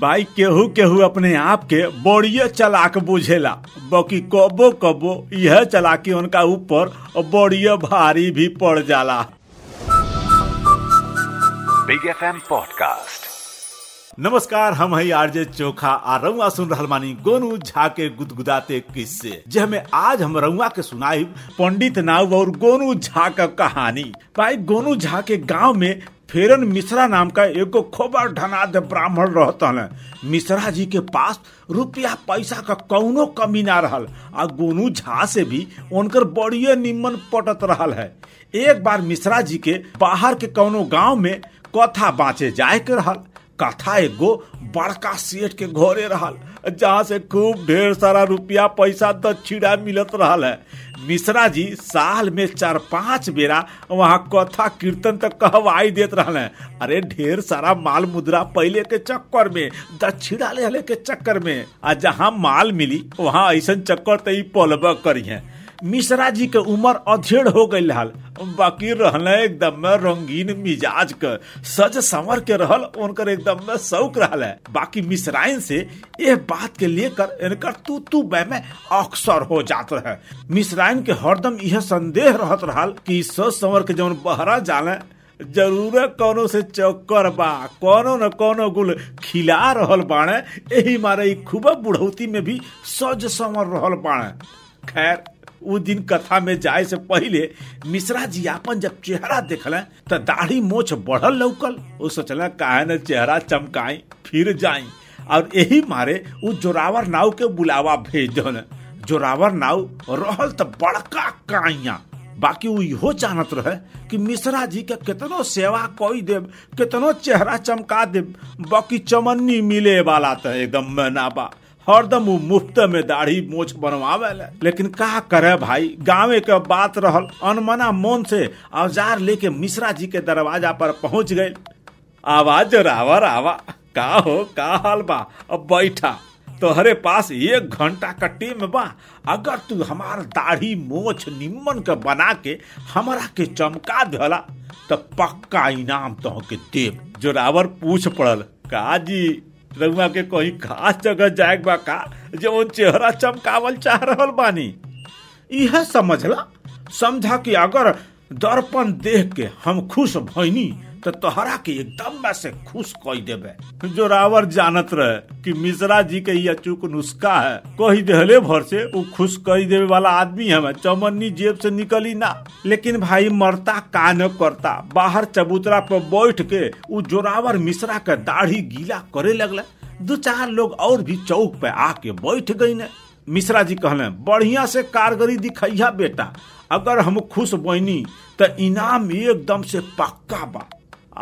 भाई केहू केहू अपने आप के बड़िए चलाक बुझेला। बाकी कबो कबो यह चलाकी उनका ऊपर बड़िए भारी भी पड़ जाला। बिग एफ़ एम पॉडकास्ट नमस्कार हम है आरजे चोखा आ रउआ सुन रहल मानी गोनू झा के गुदगुदाते किस्से। जे हमें आज हम रउआ के सुनाई पंडित नाव और गोनू झा का कहानी। भाई गोनू झा के गाँव में फेरन मिश्रा नाम का एगो खोबर ढनाद ब्राह्मण रहता है मिश्रा जी के पास रुपया पैसा का कौनो कमी ना रहल, आ गोनू झा से भी उनकर बड़िए निम्मन पटत रहा है। एक बार मिश्रा जी के बाहर के कौनो गाँव में कथा बाँचे जाए के रहल। कथा एगो बड़का सेठ के घरे रहल, जहाँ से खूब ढेर सारा रुपया पैसा दक्षिणा मिलत रहल है। मिश्रा जी, साल में चार पाँच बेरा वहाँ कथा कीर्तन तक कहवाई देत रहल है। अरे, ढेर सारा माल मुद्रा पहले के चक्कर में दक्षिणा ले के चक्कर में, आ जहाँ माल मिली, वहाँ ऐसा चक्कर तई पलब करी है। मिश्रा जी के उम्र अधेड़ हो गई रहल बाकी रहल एकदम में रंगीन मिजाज के। सज संवर के रहल उनकर एकदम में शौक रहल। है बाकी मिश्राइन से यह बात के लेकर इनकर तू तू बे में अक्सर हो जात रहे। मिश्राइन के हरदम यह संदेह रहत रहल कि सज संवर के जौन बहरा जाले, ज़रूर कोनो से चक्कर बा, कोनो न कोनो गुल खिला रहल बाणे यही मारे खूब बुढ़ौती में भी सज संवर रहल बाणे खैर उ दिन कथा में जाए से पहले मिश्रा जी आपन जब चेहरा देखल तो दाढ़ी मोछ बढ़ल लौकल। वो सोचल काहे न चेहरा चमकाई, फिर जाई। और यही मारे उ जोरावर नाव के बुलावा भेज दल जोरावर नाव रहल तो बड़का काइया। बाकी वो इहो जानत रहे कि मिश्रा जी के कितनो सेवा कोई देव कितनो चेहरा चमका देव बाकी चमन्नी मिले वाला तो एकदम नाबा हरदम मुफ़्त में दाढ़ी मोछ बनवावे लेकिन का करे भाई? गाँव के बात रहल। अनमना मन से औज़ार लेके मिश्रा जी के दरवाज़ा पर पहुँच गए आवाज़ रावर आवा का हो, का हाल बा? अब बैठा। तोहरे पास एक घंटा का टेम बा। अगर तू हमार दाढ़ी मोछ निम्मन के बना के हमारा के चमका दला तो पक्का इनाम तो के देव जोरावर पूछ पड़ल, का जी? रउआ के कहीं खास जगह जाए का, जो चेहरा चमकावल चाह रहा बानी? यह समझला? समझा कि अगर दर्पण देख के हम खुश भइनी तो तोहरा के एकदम से खुश कही देबे। जोरावर जानत रहे कि मिश्रा जी के यह चूक नुस्खा है। कही देहले भर से वो खुश कही देवे वाला आदमी है चमन्नी जेब से निकली ना। लेकिन भाई मरता का न करता, बाहर चबूतरा पर बैठ के वो जोरावर मिश्रा के दाढ़ी गीला करे लगले। दो चार लोग और भी चौक पे आके बैठ गई ने मिश्रा जी कहले, बढ़िया से कारगरी दिखैया बेटा, अगर हम खुश बनी तो इनाम एकदम से पक्का बा।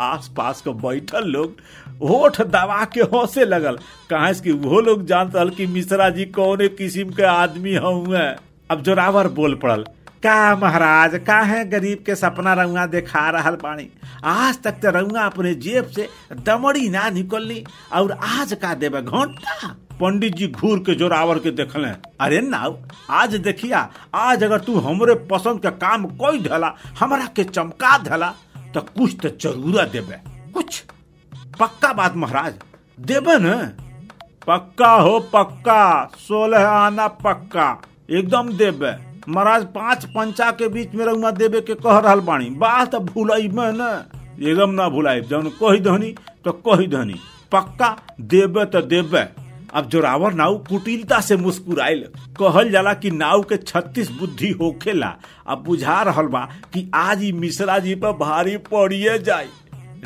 आस पास के बैठल लोग होठ दबा के हंसे लगल। कहा कि वो लोग जानता कि मिश्रा जी कौन किस्म के आदमी हुए अब जोरावर बोल पड़ल, का महाराज का है गरीब के सपना रउआ देखा रहा पानी आज तक तो रउआ अपने जेब से दमड़ी ना निकलनी, और आज का देवे घंटा? पंडित जी घूर के जोरावर के देखल, अरे नाव आज देखिया, आज अगर तू हमरे पसंद का काम कोई धला हमरा के चमका धला। तो कुछ तो ज़रूर देबे। कुछ? पक्का बात, महाराज? देबे न। पक्का हो, पक्का। सोलह आना पक्का। एकदम देवे महाराज, पाँच पंचा के बीच में रउआ देबे के कह रहा बानी बात भूलई में न। एकदम ना भूलाई जौन कही दहनी तो कही दहनी। पक्का? देवे तो देबे। अब जोरावर नाव कुटिलता से मुस्कुराइल। कहल जाला कि नाव के छत्तीस बुद्धि होखेला। अब बुझा रहल बा कि आज ही मिश्रा जी पर भारी पड़िए जाए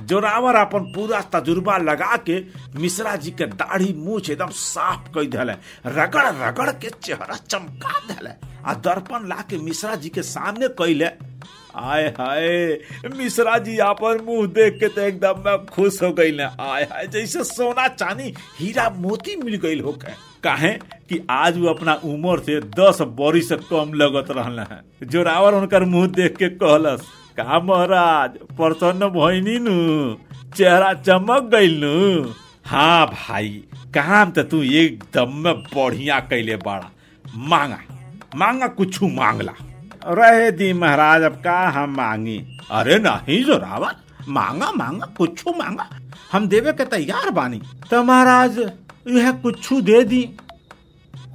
जोरावर अपन पूरा तजुर्बा लगा के मिश्रा जी के दाढ़ी मूछ एकदम साफ़ कर दिले। रगड़ रगड़ के चेहरा चमका दिले। आ दर्पण ला के मिश्रा जी के सामने कैले आय हाय, मिश्रा जी अपन मुँह देख के तो एकदम मैं खुश हो गई ना। आय हाय, जैसे सोना चांदी, हीरा मोती मिल गई हो काहे कि आज वो अपना उम्र से दस बरी से कम लगत रहल है। जोरावर उनकर मुँह देख के कहलस, का महाराज, प्रसन्न भइनी नु, चेहरा चमक गइल नु? हाँ भाई, काम तो तू एकदम बढ़िया कैले बाड़ा। मांगा मांगा कुछ मांगला। रहे दी महाराज अब का हम मांगी। अरे नहीं जो रावत, मांगा मांगा कुछ मांगा। हम देवे के तैयार बानी। तो महाराज, यह कुछ दे दी।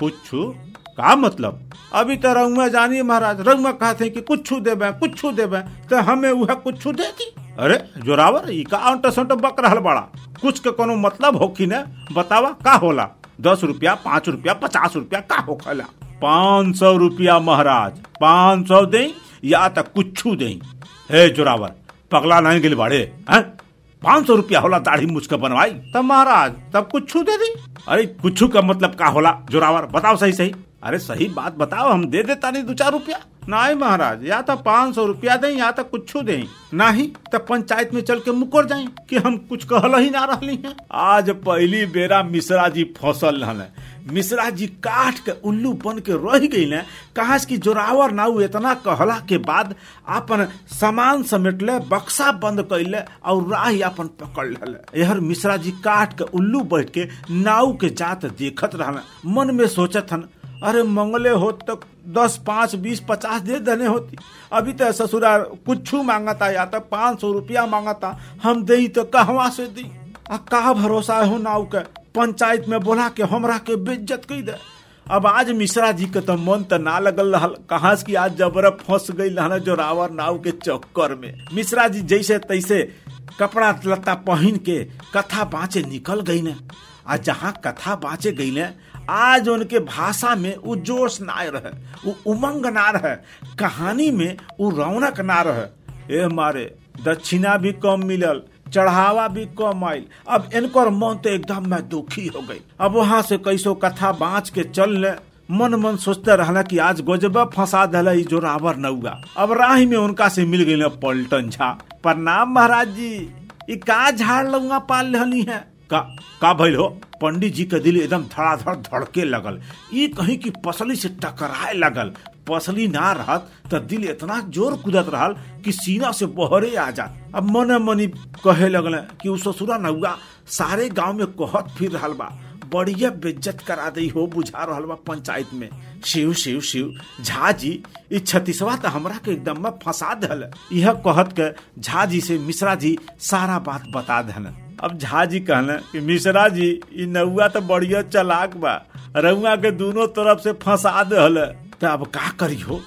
कुछ का मतलब? अभी तो रउआ जानिए महाराज। रउआ कहते कि कुछ देवे कुछ देवे तो हमें वह कुछ दे दी। अरे जोरावर ई का अंट संट बक रहल बड़ा। कुछ के कोनो मतलब हो कि न? बतावा, का होला? दस रुपया, पाँच रुपया, पचास रुपया, का हो होखला? पाँच सौ रुपया महाराज पाँच सौ दे या तो कुछ दे। हे जोरावर पगला नहीं गिल बाड़े हैं? पाँच सौ रुपया होला दाढ़ी मुझके बनवाई। तब महाराज तब कुछ दे दी। अरे कुछ का मतलब का होला? जोरावर बताओ सही सही अरे सही बात बताओ हम दे देता नहीं दो चार रुपया। नहीं महाराज या तो पाँच सौ रुपया दें या तो कुछ दें। नहीं तो पंचायत में चल के मुकर जाए कि हम कुछ कहल ही ना रही हैं। आज पहली बेरा मिश्रा जी फ़सल रहल मिश्रा जी काट के उल्लू बन के रह गई ने। कहा कि जोरावर नाउ इतना कहला के बाद अपन सामान समेट ले, बक्सा बंद कैले और राह अपन पकड़ ले यहर मिश्रा जी काट के उल्लू बैठ के नाव के जात देखत रहल मन में सोचत हन, अरे मंगले हो तो दस, पाँच, बीस, पचास दे देने होती। अभी तो ससुरा कुछ माँगता या तो पाँच सौ रुपया माँगता। हम दे तो कहवा से दी। आ का भरोसा हो नाव के? पंचायत में बोला के हमरा के बेइज्जत कई दे। अब आज मिश्रा जी के तो मन तो ना लगल रहल। कहाँ की आज जबर फंस गई रहल जो रावर नाव के चक्कर में। मिश्रा जी जैसे तैसे कपड़ा लत्ता पहन के कथा बाँचे निकल गई ने। आ जहाँ कथा बाँचे गई ने, आज उनके भाषा में वो जोश ना रहे वो उमंग ना रहे, कहानी में वो रौनक ना रहे। ए मारे, दक्षिणा भी कम मिलल चढ़ावा भी कम आयल अब इनकर मन तो एकदम में दुखी हो गई। अब वहाँ से कैसो कथा बाँच के चल ले मन मन सोचते रहना कि आज गजबा फंसा दिला ई जोरावर नौगा। अब राह में उनका से मिल गई पलटन झा। प्रणाम महाराज जी, ई का झाड़ लौंगा पाल रहनी है? का का भइल हो? पंडित जी के दिल एकदम धड़ाधड़ धड़के लगल। ये कहीं की पसली से टकराए लगल। पसली ना रहत तो दिल इतना ज़ोर कूदत रहल कि सीना से बहरे आ जात। अब मन मनी कहे लगल कि उ ससुरा नौगा सारे गाँव में कहत फिर रहल बा। बढ़िया बेज्जत करा दी हो बुझा रहल बा पंचायत में। शिव शिव शिव झा जी ई छत्तीसवा हमरा के एकदम में फंसा दल यह कहत के झा जी से मिश्रा जी सारा बात बता दल अब झा जी कहले कि मिश्रा जी, ई नौआ तो बढ़िया चलाक बा। रउआ के दोनों तरफ़ से फंसा दल तो अब का करी हो?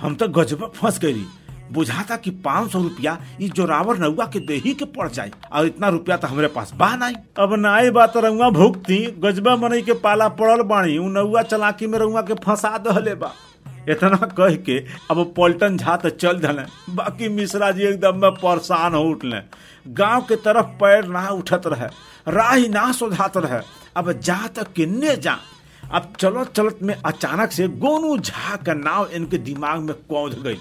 हम तो गजबा फंस गई बुझाता कि पाँच सौ रुपया ई जोरावर नौआ के देही के पड़ जाए, और इतना रुपया तो हमारे पास बा नहीं अब नाई बात रउआ भुगती गजबा मनई के पाला पड़ल बाणी, उ नौआ चलाकी में रउआ के फंसा दहले बा। इतना कह के अब पलटन झा तो चल धले, बाकी मिश्रा जी एकदम में परेशान हो उठले। गाँव के तरफ़ पैर ना उठत रहे, राह ना सोझात रहे, अब जा तक किन्ने जा। अब चलत चलत में अचानक से गोनू झा का नाव इनके दिमाग में कौध गई।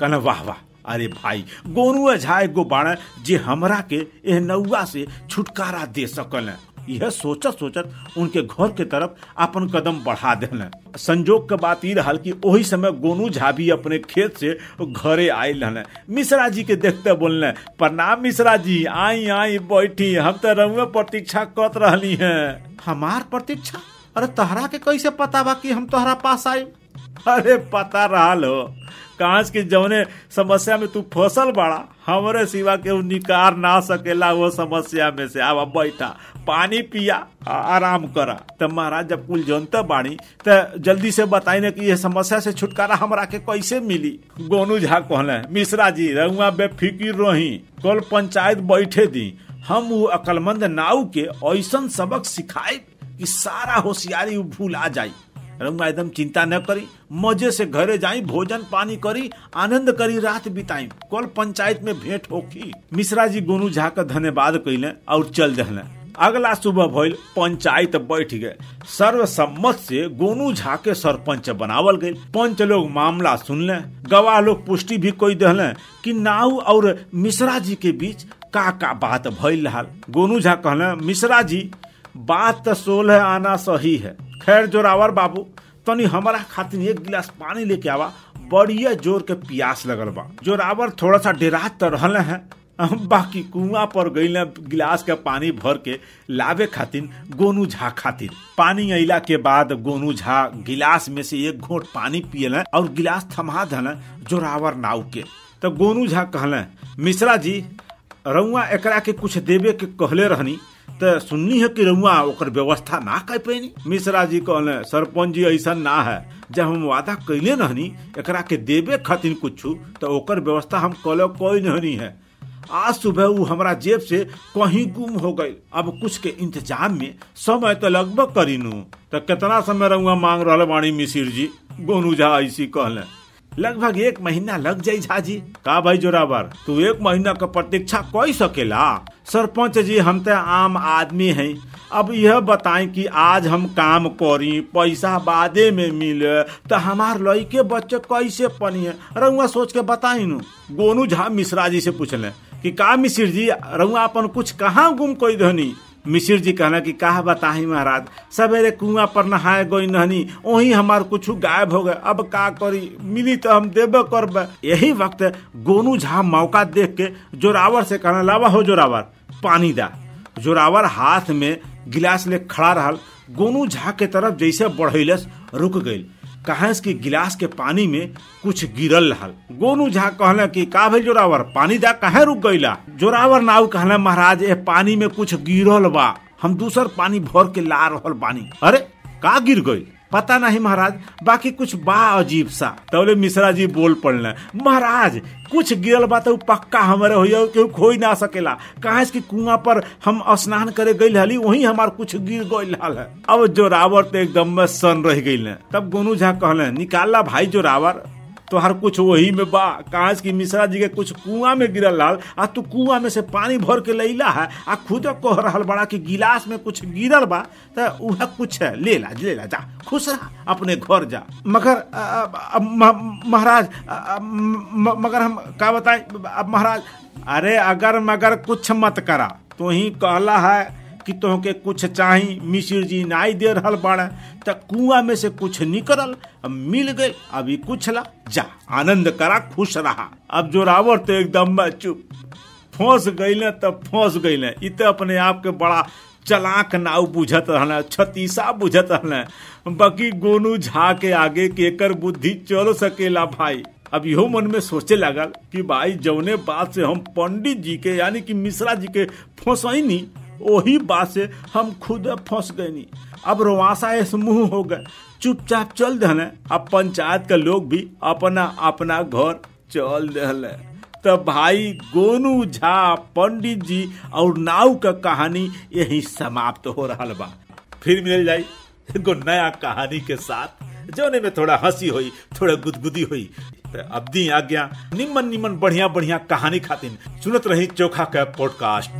कहना, वाह वाह, अरे भाई, गोनू झा एगो बाड़ा जे हमरा के एह नौआ से छुटकारा दे सकल यह सोचत सोचत उनके घर के तरफ़ अपन कदम बढ़ा दिल संजोग के बात ई रहल कि ओही समय गोनू झा भी अपने खेत से घरे आयल रहने मिश्रा जी के देखते बोलने, प्रणाम मिश्रा जी आई आई, बैठी, हम तो रउआ प्रतीक्षा करत रही हैं। हमार प्रतीक्षा? अरे तहरा के कैसे पता बा कि हम तोहरा पास आई? अरे पता रहल। हो कांच के जौने समस्या में तू फ़सल बड़ा। हमरे सिवा के निकार ना सकेला वो समस्या में से। आवा बैठा, पानी पिया आराम करा। तो महाराज जब कुल जनता बाणी तो जल्दी से बताई ना कि ये समस्या से छुटकारा हमरा के कैसे मिली? गोनू झा कहले, मिश्रा जी रउआ बेफिक्र रही, कल पंचायत बैठे दी। हम वो अकलमंद नाव के ऐसा सबक सिखाए कि सारा होशियारी भूला जाई। रउआ एकदम चिंता न करी, मज़े से घरे जाई, भोजन पानी करी, आनंद करी, रात बिताई। कल पंचायत में भेंट होखी। मिश्रा जी गोनू झा का धन्यवाद कैले और चल दहले अगला सुबह भइल पंचायत बैठ गए। सर्वसम्मत से गोनू झा के सरपंच बनावल गए पंच लोग मामला सुनले। गवाह लोग पुष्टि भी कोई दहले कि नाऊ और मिश्रा जी के बीच का का बात भइल रहा गोनू झा कहले, मिश्रा जी बात तो सोलह आना सही है। खैर जोरावर बाबू, तनी हमारा खातिर एक गिलास पानी लेके आवा। बढ़िया ज़ोर के प्यास लगल बा। जोरावर थोड़ा सा डेरा तो रहले हैं। बाकी कुआँ पर गईले गिलास के पानी भर के लावे खातिर, गोनू झा खातिर। पानी अला के बाद गोनू झा गिलास में से एक घोट पानी पियले और गिलास थमा धले जोरावर नाव के। तो गोनू झा कहले, मिश्रा जी, रउआ एकरा के कुछ देवे के कहले रहनी। तो सुननी है कि रउआ ओकर व्यवस्था ना कर पैनी? मिश्रा जी कहले, सरपंच जी ऐसा ना है। जब हम वादा कैले रहनी, एकरा के देवे खातिर कुछ तो ओकर व्यवस्था हम कल कोई नहीं है। आज सुबह वो हमारा जेब से कहीं गुम हो गई अब कुछ के इंतज़ाम में समय तो लगभग करीनू। तो कितना समय रहुआ मांग रहा बाणी मिसिर जी? गोनू झा ऐसी कहले। लगभग एक महीना लग जाई झाजी। का भाई जोरावर? तू एक महीना का प्रतीक्षा कोई सकेला? सरपंच जी हम तो आम आदमी हैं। अब यह बताएँ कि आज हम काम करी पैसा बादे में मिले तो हमार लड़के बच्चे कैसे पनिए रउआ सोच के बताई नु गोनू झा मिश्रा जी से पूछले कि का मिश्र जी रउआ अपन कुछ कहाँ गुम कोई धनी मिश्र जी कहना कि कहा बताही महाराज, सवेरे कुआँ पर नहाए गई नहनी वही हमार कुछ गायब हो गए। अब का करी? मिली तो हम देबे करबे। यही वक्त गोनू झा मौका देख के जोरावर से कहना, लावा हो जोरावर, पानी दा। जोरावर हाथ में गिलास ले खड़ा रहल। गोनू झा के तरफ़ जैसे बढ़ैलस रुक गई कहा कि गिलास के पानी में कुछ गिरल हल। गोनू झा कहले कि, का भाई जोरावर? पानी जा कहे रुक गईला जोरावर नाव कहले, महाराज, ए पानी में कुछ गिरल बा। हम दूसर पानी भर के ला रहा बानी। अरे, का गिर गई? पता नहीं महाराज, बाकी कुछ बा अजीब सा। तबले मिश्रा जी बोल पड़ने महाराज, कुछ गिरल बा तो पक्का हमारे हो क्यों खोई ना सकेला। कहा कि कुआँ पर हम स्नान करे गई हली, वही हमार कुछ गिर गई है अब जोरावर तो एकदम में सन रह गई तब गोनू झा कहले, निकाला भाई जोरावर। तोहर कुछ वही में बा। कहा की मिश्रा जी के कुछ कुआँ में गिरल लाल आ तू कुआँ में से पानी भर के लैला है। आ खुद कह रहा बड़ा कि गिलास में कुछ गिरल बा। तो वह कुछ है। ले ला ले ला, जा। खुश रहा। अपने घर जा। मगर महाराज मगर हम का बताए? महाराज, अरे अगर मगर कुछ मत करा। तो ही कहला है कि तोहके कुछ चाही मिश्र जी नाई दे रहल बाड़ा, त कुआँ में से कुछ निकलल मिल गई अभी कुछ ला जा, आनंद करा, खुश रहा। अब जो जोरावर तो एकदम चुप। फंस गई तब फंस गई इत अपने आप के बड़ा चलाक नाव बुझत रहना छतीसा बुझत रहना बाकी गोनू झा के आगे केकर बुद्धि चल सकेला भाई। अब इहो मन में सोचे लगल कि भाई जौने बात से हम पंडित जी के, यानी कि मिश्रा जी के फंसैनी वही बात से हम खुद फंस गए नहीं अब रोवासा मुँह हो गए। चुपचाप चल दहले, अब पंचायत के लोग भी अपना अपना घर चल दहले। तो भाई गोनू झा, पंडित जी और नाव का कहानी यही समाप्त हो रहा बा। फिर मिल जाई एगो नया कहानी के साथ। जोने में थोड़ा हँसी हुई, थोड़ा गुदगुदी हुई। अब दी आज्ञा निमन निमन बढ़िया बढ़िया कहानी खातिर सुनत रही चोखा का पॉडकास्ट